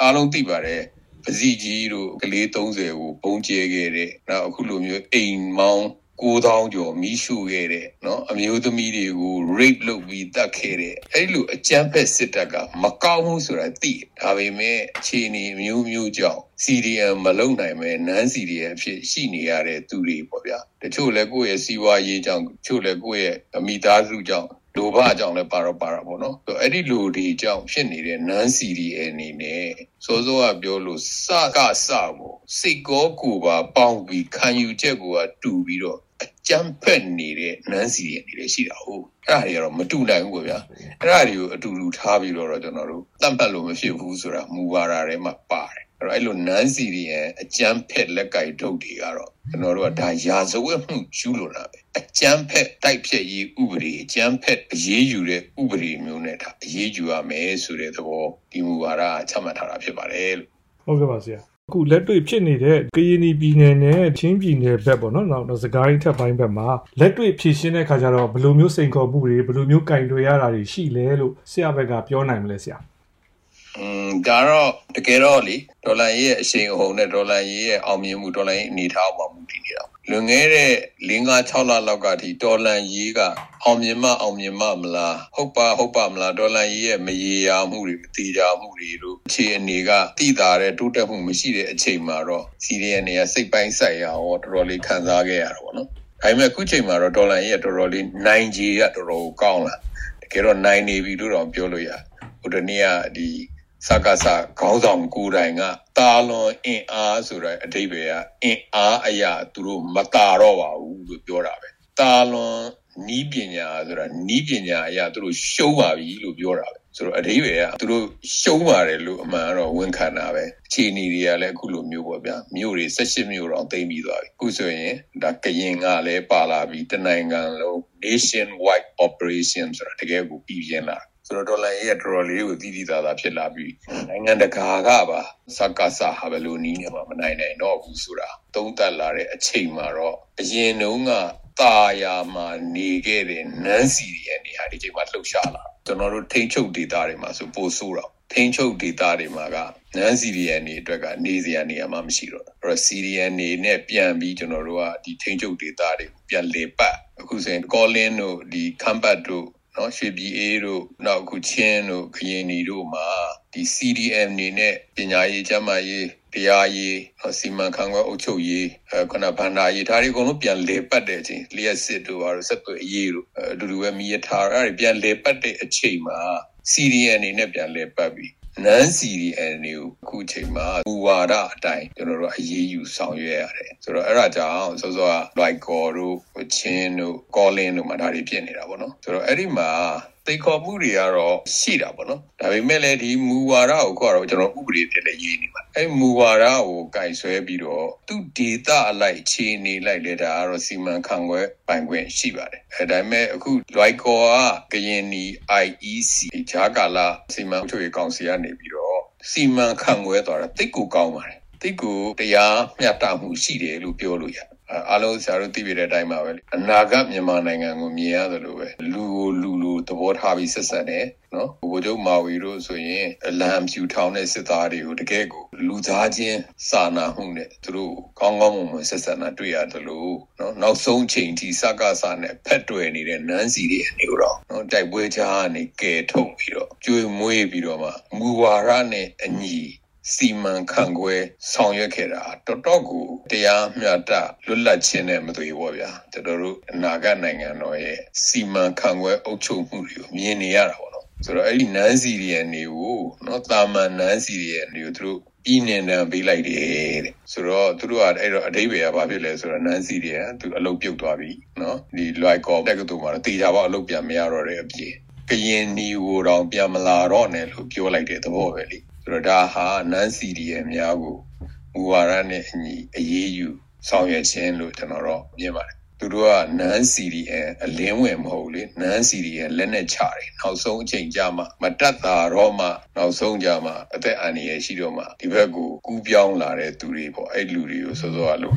အားလုံးသိပါတယ်ပစီကြီးတို့ကလေး30ကိုပုံကျဲခဲ့တဲ့နောက်အခုလိုမျိုးအိမ်မောင်း9000ကျော်မိရှုခဲ့တဲ့เนาะအမျိုးသမီးတွေကို rape လုပ်ပြီးတတ်ခဲ့တဲ့အဲ့လိုအကြမ်းဖက်စစ်တပ်ကမကောင်းဘူးဆိုတာသိဒါပေမဲ့အခြေအနေမျိုးမျိုးကြောင့် CDM မလုံနိုင်မဲ့ non CDM ဖြစ်ရှိနေရတဲ့သူတွေပေါ့ဗျာတချို့လည်းကိုယ့်ရဲ့စီးပွားရေးကြောင့်တချို့လည်းကိုယ့်ရဲ့အမိသားစုကြောင့် လိုဘအကြောင်းလည်းပါတော့ပါတာပေါ့နော်။အဲ့ဒီလိုဒီအကြောင်းဖြစ်နေတဲ့ non CDA အနေနဲ့စိုးစိုးကပြောလို့စကစကိုစိတ်ကောကိုပါပေါင်းပြီးခံယူချက်ကိုကတူပြီးတော့အကြမ်းဖက်နေတဲ့ non CDA အနေနဲ့ရှိတာဟုတ်။အဲ့ဒါတွေကတော့မတူနိုင်ဘူးကွဗျာ။အဲ့ဒါတွေကိုအတူတူထားပြီးတော့ကျွန်တော်တို့တတ်ပတ်လို့မဖြစ်ဘူးဆိုတာမူဝါဒထဲမှာပါတယ်။အဲ့တော့အဲ့လိုနန်းစီရီရဲ့အကြမ်းဖက်လက်ကိုက်ထုတ်တွေကတော့ကျွန်တော်တို့ကဒါရာဇဝတ်မှုကျူးလွန်တာပဲအ ကြမ်းဖက်တိုက်ဖြတ်ရေးဥပဒေအကြမ်းဖက်အရေးယူတဲ့ဥပဒေမျိုးနဲ့ဒါအရေးယူရမယ်ဆိုတဲ့သဘောဒီမူဝါဒချမှတ်ထားတာဖြစ်ပါတယ်လို့ဟုတ်ကဲ့ပါဆရာအခုလက်တွေ့ဖြစ်နေတဲ့ကရင်ပြည်နယ်နဲ့ချင်းပြည်နယ်ဘက်ပေါ့နော်နောက်စကိုင်းထက်ပိုင်းဘက်မှာလက်တွေ့ဖြည့်ရှင်းတဲ့ခါကျတော့ဘယ်လိုမျိုးစိန်ခေါ်မှုတွေဘယ်လိုမျိုးကင်တွေရတာတွေရှိလဲလို့ဆရာဘက်ကပြောနိုင်မလဲဆရာอืมဒါတော့တကယ်တော့လေဒေါ်လာရေးရဲ့အရှိန်အဟုန်နဲ့ဒေါ်လာရေးရဲ့အောင်မြင်မှုဒေါ်လာရေးအနေထားပေါ်မူတည်နေတာ လွန်ခဲ့တဲ့၄၅6လလောက်ကထိဒေါ်လာရေးကအောင်မြင်မှအောင်မြင်မှမလားဟုတ်ပါဟုတ်ပါမလားဒေါ်လာရေးရဲ့မရေရာမှုတွေမတိကြမှုတွေလို့အခြေအနေကတိတာတဲ့တိုးတက်မှုမရှိတဲ့အချိန်မှာတော့စီရီယန်တွေကစိတ်ပိုင်းဆိုင်ရာရောတော်တော်လေးခံစားခဲ့ရတာပေါ့နော်ဒါပေမဲ့အခုချိန်မှာတော့ဒေါ်လာရေးကတော်တော်လေးနိုင်ကြီးကတော်တော်ကောင်းလာတကယ်တော့နိုင်နေပြီလို့တော့ပြောလို့ရဟိုတနေ့ကဒီစကားစခေါင်းဆောင်ကိုယ်တိုင်က တာလွန်အင်အားဆိုတဲ့အဓိပ္ပာယ်ကအင်အားအရာသူတို့မတာတော့ပါဘူးလို့ပြောတာပဲတာလွန်နီးပညာဆိုတာနီးပညာအရာသူတို့ရှုံးပါပြီလို့ပြောတာပဲဆိုတော့အဓိပ္ပာယ်ကသူတို့ရှုံးပါတယ်လို့အမှန်တော့ဝန်ခံတာပဲအခြေအနေတွေကလည်းအခုလိုမျိုးပေါ့ဗျာမြို့တွေ18မြို့တော့သိမ်းပြီးသွားပြီအခုဆိုရင်ဒါကရင်ကလည်းပါလာပြီတနိုင်ငံလုံး nation wide operation ဆိုတာတကယ်ကိုပြည်ပြင်းလာ ဆိုတော့ဒေါ်လာရဲ့ဒေါ်လေးကိုတည်တည်သားသားဖြစ်လာပြီးနိုင်ငံတကာကပါစကားစာဟာဘယ်လိုနီးနေမှာမနိုင်နိုင်တော့ဘူးဆိုတာသုံးသပ်လာတဲ့အချိန်မှာတော့အရင်တုန်းကတာယာမှာနေခဲ့တဲ့နန်းစီရဲ့နေရာဒီချိန်မှာလှုပ်ရှားလာကျွန်တော်တို့ထိန်းချုပ်ဒေတာတွေမှာဆိုပိုဆိုးတော့ထိန်းချုပ်ဒေတာတွေမှာကနန်းစီရီယန်နေအတွက်ကနေစရာနေရာမှမရှိတော့အဲ့တော့စီရီယန်နေနဲ့ပြန်ပြီးကျွန်တော်တို့ကဒီထိန်းချုပ်ဒေတာတွေပြန်လေပတ်အခုဆိုရင်ကောလင်းတို့ဒီခမ်ဘတ်တို့ နော်ရွှေပြည်အေးတို့နောက်ခုချင်းတို့ခရင်နီတို့မှာဒီ CDM နေနဲ့ပညာရေးကျန်းမာရေးတရားရေးစီမံခန့်ခွဲအုပ်ချုပ်ရေးအဲခုနဗန္ဒာရေးဒါတွေအကုန်လုံးပြန်လေပတ်တဲ့အချိန်လျှက်စစ်တို့ဟာဆက်သွယ်အရေးတို့အတူတူပဲမိရထားအဲ့ဒါပြန်လေပတ်တဲ့အချိန်မှာ CDM အနေနဲ့ပြန်လေပတ်ပြီး နန်း CDN တွေကိုအခုချိန်မှာဘူဝါဒအတိုင်းကျွန်တော်တို့အရေးယူဆောင်ရွက်ရတယ်ဆိုတော့အဲ့ဒါကြောင့်စောစောက like ကောတို့ချင်းတို့ calling တို့မှာဒါတွေဖြစ်နေတာပေါ့နော်ဆိုတော့အဲ့ဒီမှာ သိခေါ်မှုတွေကတော့ရှိတာပေါ့နော်ဒါပေမဲ့လည်းဒီမူဝါဒကိုကတော့ကျွန်တော်ဥပဒေဖြစ်တဲ့ရေးနေမှာအဲမူဝါဒကိုကင်ဆွဲပြီးတော့သူဒေတာအလိုက်ခြေနေလိုက်လေဒါကတော့စီမံခန့်ခွဲပိုင်ခွင့်ရှိပါတယ်အဲဒါပေမဲ့အခုလွိုက်ကောကကရင်နီ IEC ဂျာကာလာစီမံချုပ်ရေးကောင်စီကနေပြီးတော့စီမံခန့်ခွဲသွားတာတိတ်ကိုကောင်းပါတယ်တိတ်ကိုတရားမျှတမှုရှိတယ်လို့ပြောလို့ရတယ် အားလုံးဆရာတို့သိပြတဲ့အတိုင်းပါပဲအနာဂတ်မြန်မာနိုင်ငံကိုမြင်ရသလိုပဲလူကိုလူလိုသဘောထားပြီးဆက်ဆက်တယ်နော်ဘိုးချုပ်မာဝီတို့ဆိုရင်အလံဖြူထောင်တဲ့စစ်သားတွေကိုတကယ်ကိုလူသားချင်းစာနာမှုနဲ့သူတို့ကောင်းကောင်းမွန်မွန်ဆက်ဆက်နာတွေ့ရတယ်လို့နော်နောက်ဆုံးချိန်ထိစကားစာနဲ့ဖက်တွယ်နေတဲ့နန်းစီတွေအနေတော့နော်တိုက်ပွဲချာကနေကဲထုတ်ပြီးတော့ကျွေးမွေးပြီးတော့မှမူဝါဒနဲ့အညီ စီမံခန့်ခွဲဆောင်ရွက်ခဲ့တာတော်တော်ကိုတရားမျှတလွတ်လပ်ခြင်းနဲ့မသွေဘောဗျာကျွန်တော်တို့အနာဂတ်နိုင်ငံတော်ရဲ့စီမံခန့်ခွဲအုပ်ချုပ်မှုတွေကိုမြင်နေရတာပေါ့နော်ဆိုတော့အဲ့ဒီနန်းစီရီယန်တွေကိုနော်တာမန်နန်းစီရီယန်တွေကိုသူတို့ပြည်နေတန်ပေးလိုက်တယ်တဲ့ဆိုတော့သူတို့ကအဲ့တော့အတိပ္ပယ်ကဘာဖြစ်လဲဆိုတော့နန်းစီရီယန်သူအလုပ်ပြုတ်သွားပြီနော်ဒီ like call တက်ကတူမှာတေချာပေါအလုပ်ပြန်မရတော့တဲ့အပြင်ကရင်နီကိုတော့ပြန်မလာတော့နဲ့လို့ပြောလိုက်တဲ့သဘောပဲလေ ဆိုတော့ဒါဟာနန်းစီဒီရဲ့အများကိုမူဝါဒနဲ့အညီအရေးယူဆောင်ရွက်ခြင်းလို့ကျွန်တော်တော့မြင်ပါတယ်သူတို့ကနန်း CDN အလင်းဝင်မဟုတ်လေနန်း CDN လက်နဲ့ချတယ်နောက်ဆုံးအချိန်ကြာမှမတက်တာတော့မှနောက်ဆုံးကြာမှအသက်အန္တရာယ်ရှိတော့မှဒီဘက်ကိုကူးပြောင်းလာတဲ့သူတွေပေါ့အဲ့လူတွေကိုစောစောကလို့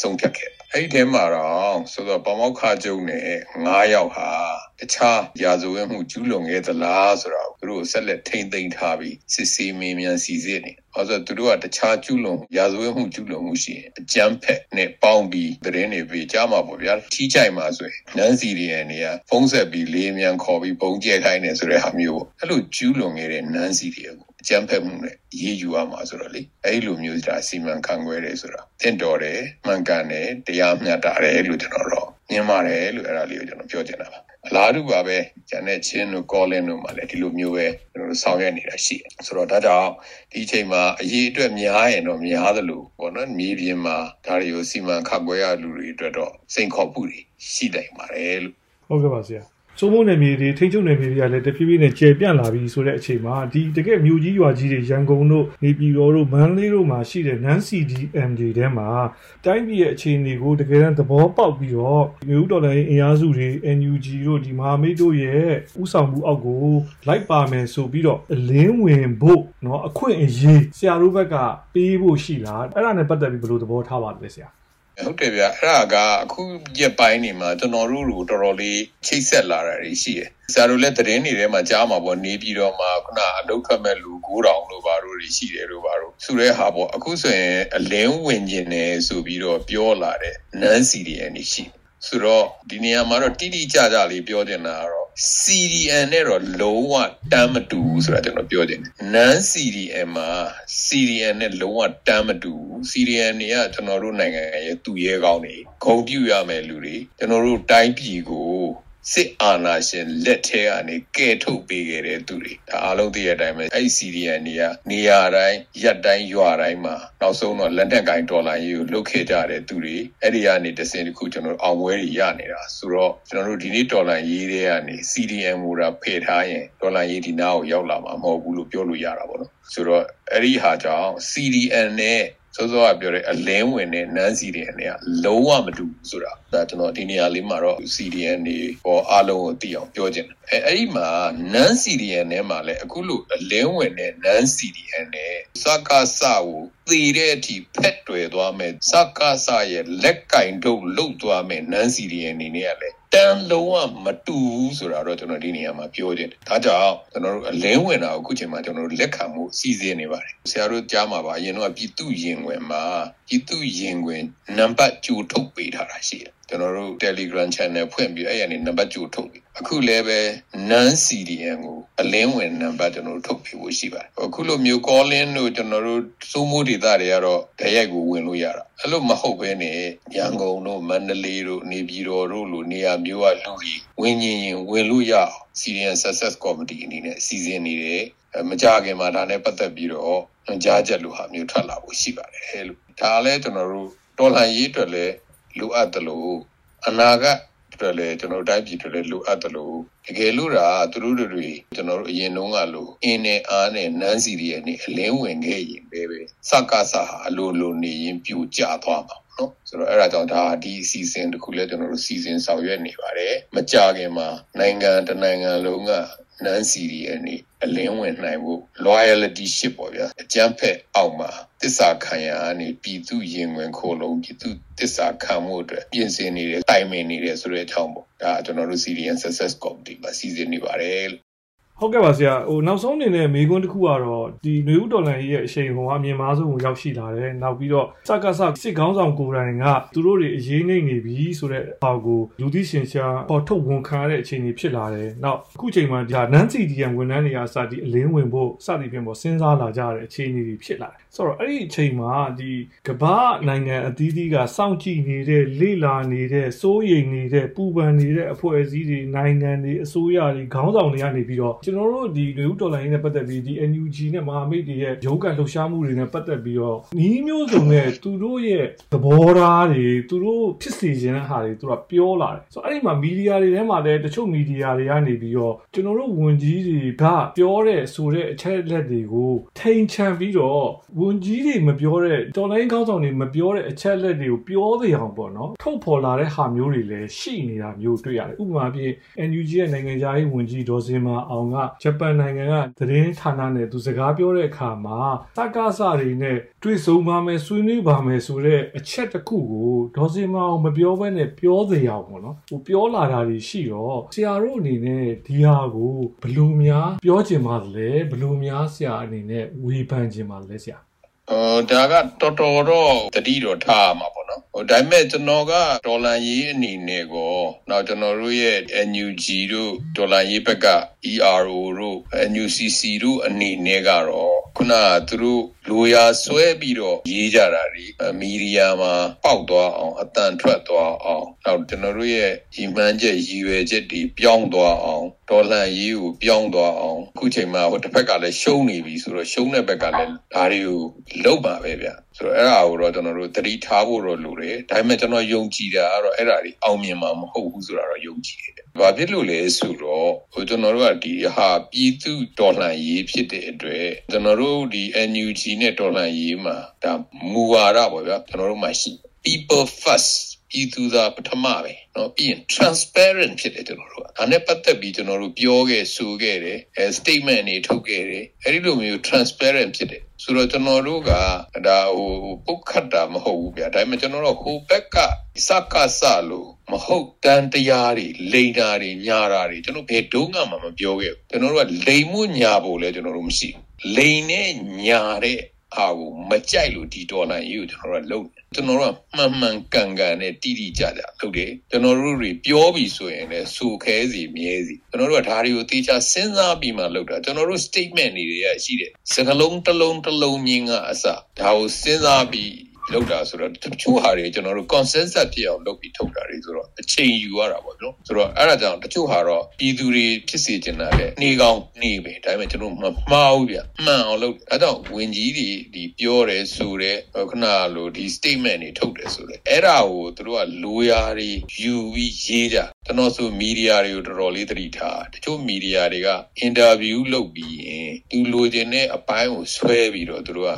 ဆုံးဖြတ်ခဲ့အဲ့ဒီထဲမှာတော့ဆိုတော့ပမောက္ခကျုံနဲ့9ယောက်ဟာတခြားရာဇဝတ်မှုကျူးလွန်ခဲ့သလားဆိုတော့ သူတို့ဆက်လက်ထိမ့်သိမ်းထားပြီးစစ်ဆေးမင်းမြန်စီစစ်နေ။အဲဆိုသူတို့ကတခြားကျူးလွန်ရာဇဝတ်မှုကျူးလွန်မှုရှိရင်အကြမ်းဖက်နဲ့ပေါင်းပြီးသတင်းတွေပေးကြမှာပေါ့ဗျာ။ထိကြိုက်မှာဆိုရင်နန်းစီရီယန်တွေကဖုံးဆက်ပြီးလေးမြန်ခေါ်ပြီးပုံကျဲခိုင်းနေဆိုတဲ့ဟာမျိုးပေါ့။အဲ့လိုကျူးလွန်ခဲ့တဲ့နန်းစီရီယန်ကိုအကြမ်းဖက်မှုနဲ့ရေးယူရမှာဆိုတော့လေအဲ့လိုမျိုးဒါစီမံခန့်ခွဲတယ်ဆိုတာတင့်တော်တယ်မှန်ကန်တယ်တရားမျှတတယ်လို့ကျွန်တော်တော့မြင်ပါတယ်လို့အဲ့ဒါလေးကိုကျွန်တော်ပြောချင်တာပါ အလားတူပါပဲဂျန်နဲ့ချင်းတို့ကောလင်းတို့မှလည်းဒီလိုမျိုးပဲကျွန်တော်တို့ဆောင်ရွက်နေတာရှိတယ်ဆိုတော့ဒါကြောင့်ဒီအချိန်မှာအရေးအတွက်များရင်တော့များသလိုပေါ့နော်မြေပြင်မှာဒါတွေကိုစီမံခန့်ခွဲရလူတွေအတွက်တော့စိန်ခေါ်မှုတွေရှိနိုင်ပါတယ်လို့ဟုတ်ကဲ့ပါဆရာ စိုးမိုးနယ်မြေတွေထိန်းချုပ်နယ်မြေတွေကလည်းတဖြည်းဖြည်းနဲ့ကျယ်ပြန့်လာပြီဆိုတဲ့အချိန်မှာဒီတကယ်မြို့ကြီးရွာကြီးတွေရန်ကုန်တို့နေပြည်တော်တို့မန္တလေးတို့မှာရှိတဲ့ non CDM တွေထဲမှာတိုင်းပြည်ရဲ့အခြေအနေကိုတကယ်တမ်းသဘောပေါက်ပြီးတော့မြို့တော်လည်းအင်အားစုတွေ NUG တို့ဒီမဟာမိတ်တို့ရဲ့ဥဆောင်မှုအောက်ကိုလိုက်ပါမယ်ဆိုပြီးတော့အလင်းဝင်ဖို့เนาะအခွင့်အရေးဆရာတို့ဘက်ကပေးဖို့ရှိလားအဲ့ဒါနဲ့ပတ်သက်ပြီးဘယ်လိုသဘောထားပါလဲဆရာ ဟုတ်တယ်ဗျအဲ့ဒါကအခုရက်ပိုင်းနေမှာကျွန်တော်တို့တို့တော်တော်လေးချိတ်ဆက်လာတာတွေရှိတယ်ဆရာတို့လည်းသတင်းတွေထဲမှာကြားမှာပေါ့နေပြီးတော့မှခုနအလုတ်ခတ်မဲ့လူ9000လို့ပါတို့ရှိတယ်လို့ပါတို့ဆိုတဲ့ဟာပေါ့အခုဆိုရင်အလင်းဝင်ကျင်တယ်ဆိုပြီးတော့ပြောလာတဲ့နန်းစီရီအန်ရှိဆိုတော့ဒီနေရာမှာတော့တိတိကျကျလေးပြောတင်တာကတော့ CDN နဲ့တော့လုံးဝတမ်းမတူဘူးဆိုတာကျွန်တော်ပြောချင်တယ် non CDN မှာ CDN နဲ့လုံးဝတမ်းမတူဘူး CDN တွေကကျွန်တော်တို့နိုင်ငံရဲ့သူရဲကောင်းတွေဂုံပြူရမယ်လူတွေကျွန်တော်တို့တိုင်းပြည်ကို စစ်အာဏာရှင်လက်ထဲကနေကဲထုတ်ပေးခဲ့တဲ့သူတွေဒါအားလုံးသိတဲ့အတိုင်းပဲအဲ့ CDN တွေကနေရာတိုင်းရက်တိုင်းရွာတိုင်းမှာနောက်ဆုံးတော့လက်နက်ကင်ဒေါ်လာရေးကိုလုတ်ခဲ့ကြတဲ့သူတွေအဲ့ဒီကနေတစင်တစ်ခုကျွန်တော်တို့အောင်ပွဲတွေရနေတာဆိုတော့ကျွန်တော်တို့ဒီနေ့ဒေါ်လာရေးတွေကနေ CDN မူတာဖယ်ထားရင်ဒေါ်လာရေးဒီနာကိုရောက်လာမှာမဟုတ်ဘူးလို့ပြောလို့ရတာပေါ့နော်ဆိုတော့အဲ့ဒီဟာကြောင့် CDN နဲ့ စောစောကပြောတဲ့အလင်းဝင်တဲ့နန်း CDN တွေကလုံးဝမတူဘူးဆိုတာဒါကျွန်တော်ဒီနေရာလေးမှာတော့ CDN တွေဟောအားလုံးကိုသိအောင်ပြောချင်တယ်အဲအဲ့ဒီမှာနန်း CDN နဲ့မှာလည်းအခုလိုအလင်းဝင်တဲ့နန်း CDN နဲ့စကားစကိုသေတဲ့အထိဖက်တွယ်သွားမယ်စကားစရဲ့လက်ကင်တို့လုတ်သွားမယ်နန်း CDN နေနဲ့ကလည်း တန်လုံးဝမတူဘူးဆိုတာတော့ကျွန်တော်ဒီနေရာမှာပြောချင်တယ်။ဒါကြောင့်ကျွန်တော်တို့အလင်းဝင်တာကိုအခုချိန်မှာကျွန်တော်တို့လက်ခံမှုစီစဉ်နေပါတယ်။ဆရာတို့ကြားမှာပါအရင်တော့ပြည်သူရင်ဝင်မှာပြည်သူရင်ဝင်နံပါတ်ကြိုထုတ်ပေးထားတာရှိတယ်။ကျွန်တော်တို့ Telegram channel ဖွင့်ပြီးအဲ့ရနေနံပါတ်ကြိုထုတ်ပြီ အခုလည်းပဲ non CDN ကိုအလင်းဝင်နံပါတ်ကျွန်တော်တို့ထုတ်ပေးဖို့ရှိပါတယ်အခုလိုမျိုး calling တို့ကျွန်တော်တို့စိုးမိုးဒေသတွေကတော့တရိုက်ကိုဝင်လို့ရတာအဲ့လိုမဟုတ်ဘဲနဲ့ရန်ကုန်တို့မန္တလေးတို့နေပြည်တော်တို့လိုနေရာမျိုးကလူကြီးဝင်ရင်ရင်ဝင်လို့ရအောင် CDN Success Committee အနေနဲ့စီစဉ်နေတယ်မကြခင်မှာဒါနဲ့ပတ်သက်ပြီးတော့ကြားချက်လိုဟာမျိုးထွက်လာဖို့ရှိပါတယ်လို့ဒါလည်းကျွန်တော်တို့တော်လှန်ရေးအတွက်လည်းလိုအပ်တယ်လို့အနာဂတ် အတွက်လည်းကျွန်တော်တိုင်းပြည်အတွက်လည်းလိုအပ်တယ်လို့တကယ်လို့ဒါသူတို့တွေကျွန်တော်တို့အရင်တုန်းကလို့အင်းနဲ့အားနဲ့နန်းစီရီရဲ့နေအလင်းဝင်ခဲ့ရင်ပဲပဲစကားဆာဟာအလိုလိုနေရင်ပြိုကျသွားမှာ နော်ဆိုတော့အဲ့ဒါကြောင့်ဒါဒီအစီအစဉ်တစ်ခုလည်းကျွန်တော်တို့စီစဉ်ဆောင်ရွက်နေပါတယ်မကြခင်မှာနိုင်ငံတနိုင်ငံလုံးကနန်းစီရီအနေအလင်းဝင်နိုင်ဖို့ loyalty ရှစ်ပေါ့ဗျာအကျန်းဖက်အောက်မှာတစ္ဆာခံရအနေပြည်သူရင်ဝင်ခိုးလုံးပြည်သူတစ္ဆာခံမှုအတွက်ပြင်ဆင်နေတယ်တိုင်ပင်နေတယ်ဆိုတဲ့အကြောင်းပေါ့ဒါကျွန်တော်တို့ CDN Success Committee မှာစီစဉ်နေပါတယ်လို့ ဟုတ်ကဲ့ပါဆရာဟိုနောက်ဆုံးအနေနဲ့မေကွန်းတစ်ခုကတော့ဒီနွေဦးတော်လန်ရဲ့အရှိန်ဟိုအမြင်မားဆုံးကိုရောက်ရှိလာတယ်နောက်ပြီးတော့စကားစစစ်ကောင်းဆောင်ကိုယ်တိုင်ကသူတို့တွေအရေးနေနေပြီဆိုတဲ့ဟာကိုလူသိရှင်ရှားပေါ်ထုတ်ဝန်ခံရတဲ့အခြေအနေဖြစ်လာတယ်နောက်အခုချိန်မှာဒါနန်းစီဒီယံဝန်ထမ်းတွေကစသည်အလင်းဝင်ဖို့စသည်ဖြင့်ပေါ်စဉ်းစားလာကြတဲ့အခြေအနေတွေဖြစ်လာတယ်ဆိုတော့အဲ့ဒီအချိန်မှာဒီကမ္ဘာနိုင်ငံအသီးသီးကစောင့်ကြည့်နေတဲ့လေ့လာနေတဲ့စိုးရိမ်နေတဲ့ပူပန်နေတဲ့အဖွဲ့အစည်းတွေနိုင်ငံတွေအစိုးရတွေခေါင်းဆောင်တွေကနေပြီးတော့ကျွန်တော်တို့ဒီလူဦးတော်လိုင်းနဲ့ပတ်သက်ပြီးဒီ NUG နဲ့မဟာမိတ်တွေရဲ့ရုံးကန်လှုပ်ရှားမှုတွေနဲ့ပတ်သက်ပြီးတော့နီးမျိုးစုံနဲ့သူတို့ရဲ့သဘောထားတွေသူတို့ဖြစ်စီခြင်းတဲ့ဟာတွေသူကပြောလာတယ်ဆိုတော့အဲ့ဒီမှာမီဒီယာတွေထဲမှာလည်းတချို့မီဒီယာတွေကနေပြီးတော့ကျွန်တော်တို့ဝန်ကြီးတွေကပြောတဲ့ဆိုတဲ့အချက်လက်တွေကိုထိန်ချန်ပြီးတော့ဝန်ကြီးတွေမပြောတဲ့တော်လိုင်းကောင်းဆောင်တွေမပြောတဲ့အချက်လက်တွေကိုပြောသေးအောင်ပေါ့နော်ထုတ်ဖော်လာတဲ့ဟာမျိုးတွေလည်းရှိနေတာမျိုးတွေ့ရတယ်ဥပမာပြ NUG ရဲ့နိုင်ငံခြားရေးဝန်ကြီးဒေါ်စင်မာအောင်ကကဂျပန်နိုင်ငံကသတင်းဌာနနဲ့သူစကားပြောတဲ့အခါမှာစကားစတွေနဲ့တွေ့ဆုံပါမယ်ဆွေးနွေးပါမယ်ဆိုတဲ့အချက်တစ်ခုကိုဒေါ်စင်မအောင်မပြောဘဲနဲ့ပြောစရာပေါ့နော်ဟိုပြောလာတာတွေရှိတော့ဆရာတို့အနေနဲ့ဒီဟာကိုဘယ်လိုများပြောချင်ပါလဲဘယ်လိုများဆရာအနေနဲ့ဝေဖန်ချင်ပါလဲဆရာအော်ဒါကတော်တော်တော့တတိတော့ထားမှာပေါ့နော် ဟိုဒါပေမဲ့ကျွန်တော်ကဒေါ်လာရေးအနေနဲ့ကိုနောက်ကျွန်တော်တို့ရဲ့ NUG တို့ဒေါ်လာရေးဘက်က ERO တို့ NUCC တို့အနေနဲ့ကတော့ခုနကသူတို့ လိုရာဆွဲပြီးတော့ရေးကြတာတွေမီဒီယာမှာပေါက်သွားအောင်အတန်ထွက်သွားအောင်နောက်ကျွန်တော်တို့ရဲ့ညီမှန်းချက်ရည်ရွယ်ချက်တွေပြောင်းသွားအောင်ဒေါ်လာရေးကိုပြောင်းသွားအောင်အခုချိန်မှာဟိုတစ်ဖက်ကလည်းရှုံးနေပြီဆိုတော့ရှုံးတဲ့ဘက်ကလည်းဒါတွေကိုလုပ်ပါပဲဗျဆိုတော့အဲ့ဒါကိုတော့ကျွန်တော်တို့သတိထားဖို့တော့လိုတယ်ဒါပေမဲ့ကျွန်တော်ယုံကြည်တာကတော့အဲ့ဒါတွေအောင်မြင်မှာမဟုတ်ဘူးဆိုတာတော့ယုံကြည်တယ်ဘာဖြစ်လို့လဲဆိုတော့ဟိုကျွန်တော်တို့ကဒီဟာပြည်သူဒေါ်လာရေးဖြစ်တဲ့အတွက်ကျွန်တော်တို့ဒီ NUG နဲ့ဒေါ်လာရေးမှာဒါမူဝါဒပေါ့ဗျာကျွန်တော်တို့မှရှိ people first ပြည်သူသာပထမပဲเนาะပြီးရင် transparent ဖြစ်တယ်ကျွန်တော်တို့ကဒါနဲ့ပတ်သက်ပြီးကျွန်တော်တို့ပြောခဲ့ဆိုခဲ့တယ်အဲ statement တွေထုတ်ခဲ့တယ်အဲဒီလိုမျိုး transparent ဖြစ်တယ်ဆိုတော့ကျွန်တော်တို့ကဒါဟိုပုတ်ခတ်တာမဟုတ်ဘူးဗျာဒါပေမဲ့ကျွန်တော်တို့ဟိုဘက်ကစကစလို့မဟုတ်တန်တရားတွေလိန်တာတွေညာတာတွေကျွန်တော်ဘယ်ဒုံးကမှမပြောခဲ့ဘူးကျွန်တော်တို့ကလိန်မှုညာဖို့လဲကျွန်တော်တို့မရှိ လိန်နဲ့ညာတဲ့ဟာကိုမကြိုက်လို့ဒီဒေါ်လာကြီးကိုကျွန်တော်တို့လုပ်ကျွန်တော်တို့ကမှန်မှန်ကန်ကန်နဲ့တိတိကျကျလုပ်တယ်ကျွန်တော်တို့တွေပြောပြီးဆိုရင်လည်းစူခဲစီမြဲစီကျွန်တော်တို့ကဒါတွေကိုတေချာစဉ်းစားပြီးမှလုပ်တာကျွန်တော်တို့ statement တွေရရှိတယ်စကလုံးတစ်လုံးတစ်လုံးချင်းကအစဒါကိုစဉ်းစားပြီး လောက်တာဆိုတော့တချို့ဟာတွေကျွန်တော်တို့ consensus ဖြစ်အောင်လုပ်ပြီးထုတ်တာတွေဆိုတော့အချိန်ယူရတာပေါ့နော်ဆိုတော့အဲ့ဒါကြောင့်တချို့ဟာတော့ပြည်သူတွေဖြစ်စေချင်တာလေနေကောင်းနေပဲဒါပေမဲ့ကျွန်တော်မမှားဘူးဗျမှန်အောင်လုပ်အဲ့တော့ဝင်ကြီးတွေဒီပြောတယ်ဆိုတဲ့ခဏလိုဒီ statement တွေထုတ်တယ်ဆိုတော့အဲ့ဒါကိုသူတို့ကလိုရာတွေယူပြီးရေးကြကျွန်တော်ဆိုမီဒီယာတွေကိုတော်တော်လေးသတိထားတချို့မီဒီယာတွေကအင်တာဗျူးလုပ်ပြီးရင်သူလိုချင်တဲ့အပိုင်းကိုဆွဲပြီးတော့သူတို့က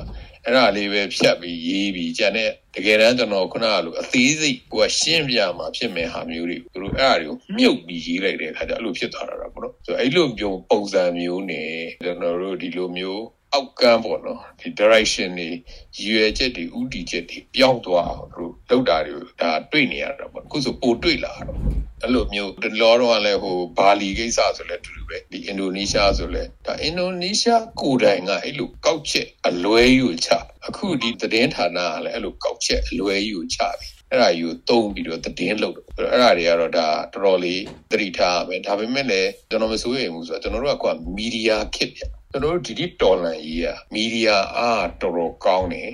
အဲ့ဒါလေးပဲဖြတ်ပြီးရေးပြီးကြံတဲ့တကယ်တမ်းကျွန်တော်ခုနကလိုအသေးစိတ်ကိုရှင်းပြမှာဖြစ်မယ်ဟာမျိုးတွေသူတို့အဲ့ဒါတွေကိုမြုပ်ပြီးရေးလိုက်တဲ့အခါကျအဲ့လိုဖြစ်သွားတာပေါ့နော်ဆိုတော့အဲ့လိုမျိုးပုံစံမျိုးနဲ့ကျွန်တော်တို့ဒီလိုမျိုး အောက်ကမ်းပေါ့နော်ဒီ direction တွေရွယ်ချက်တွေဥတီချက်တွေပြောင်းသွားအောင်သူတို့လောက်တာတွေဒါတွေ့နေရတာပေါ့အခုဆိုပိုတွေ့လာတော့အဲ့လိုမျိုးတလောတော့လည်းဟိုဘာလီကိစ္စဆိုလဲတူတူပဲဒီအင်ဒိုနီးရှားဆိုလဲဒါအင်ဒိုနီးရှားကိုယ်တိုင်ကအဲ့လိုကောက်ချက်အလွဲယူချအခုဒီသတင်းဌာနကလည်းအဲ့လိုကောက်ချက်အလွဲယူချပြီအဲ့ဒါယူသုံးပြီးတော့သတင်းလုပ်တော့အဲ့ဒါတွေကတော့ဒါတော်တော်လေးသတိထားမယ်ဒါပေမဲ့လည်းကျွန်တော်မစိုးရိမ်ဘူးဆိုတော့ကျွန်တော်တို့ကကွာမီဒီယာခစ်ပြ ကျွန်တော်တို့ဒီဒီတော်လန်ကြီးอ่ะမီဒီယာအားတော်တော်ကောင်းတယ်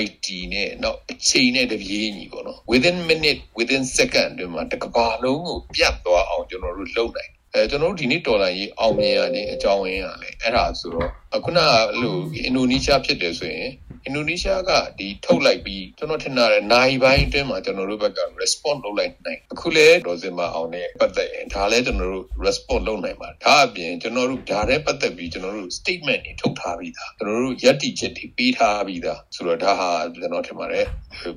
IT နဲ့တော့အချိန်နဲ့တပြေးညီပေါ့နော် within minute within second တွေမှာတကဘာလုံးကိုပြတ်သွားအောင်ကျွန်တော်တို့လုပ်နိုင်အဲကျွန်တော်တို့ဒီနေ့ဒေါ်လာကြီးအောင်မြင်ရတဲ့အကြောင်းရင်းကလည်းအဲ့ဒါဆိုတော့ခုနကအဲ့လိုအင်ဒိုနီးရှားဖြစ်တယ်ဆိုရင် အင်ဒိုနီးရှားကဒီထုတ်လိုက်ပြီးကျွန်တော်ထင်တာတဲ့နိုင်ပိုင်းအတွင်းမှာကျွန်တော်တို့ဘက်က response လုပ်လိုက်နိုင်အခုလဲဒေါ်စင်မအောင်နဲ့ပတ်သက်ရင်ဒါလည်းကျွန်တော်တို့ response လုပ်နိုင်ပါဒါအပြင်ကျွန်တော်တို့ဒါနဲ့ပတ်သက်ပြီးကျွန်တော်တို့ statement တွေထုတ်ထားပြီးသားကျွန်တော်တို့ယက်တီချက်တွေပေးထားပြီးသားဆိုတော့ဒါဟာကျွန်တော်ထင်ပါတယ်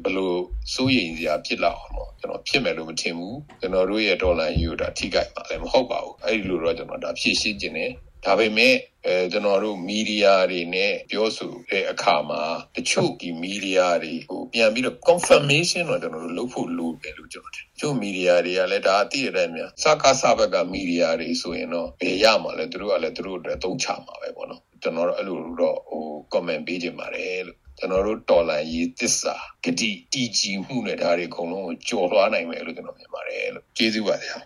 ဘယ်လိုစိုးရိမ်စရာဖြစ်လာအောင်တော့ကျွန်တော်ဖြစ်မယ်လို့မထင်ဘူးကျွန်တော်တို့ရဲ့ဒေါ်လာယူတာထိခိုက်ပါလည်းမဟုတ်ပါဘူးအဲ့ဒီလိုတော့ကျွန်တော်ဒါဖြည့်ရှင်းခြင်းနဲ့ ဒါပေမဲ့အဲကျွန်တော်တို့မီဒီယာတွေနဲ့ပြောဆိုတဲ့အခါမှာတချို့ဒီမီဒီယာတွေကိုပြန်ပြီးတော့ confirmation တော့ကျွန်တော်တို့လုပ်ဖို့လိုတယ်လို့ကျွန်တော်ထင်။ချို့မီဒီယာတွေကလည်းဒါအသိရတဲ့မြန်စကားစဘက်ကမီဒီယာတွေဆိုရင်တော့ဘယ်ရမှာလဲသူတို့ကလည်းသူတို့အတွက်သုံးချမှာပဲပေါ့နော်။ကျွန်တော်တို့အဲ့လိုတော့ဟို comment ပေးကြပါတယ်လို့ကျွန်တော်တို့တော်လန်ရေးသစ္စာဂတိတည်ကြည်မှုနဲ့ဒါတွေအကုန်လုံးကိုကြော်လွှားနိုင်မယ်လို့ကျွန်တော်မြင်ပါတယ်လို့ကျေးဇူးပါဗျာ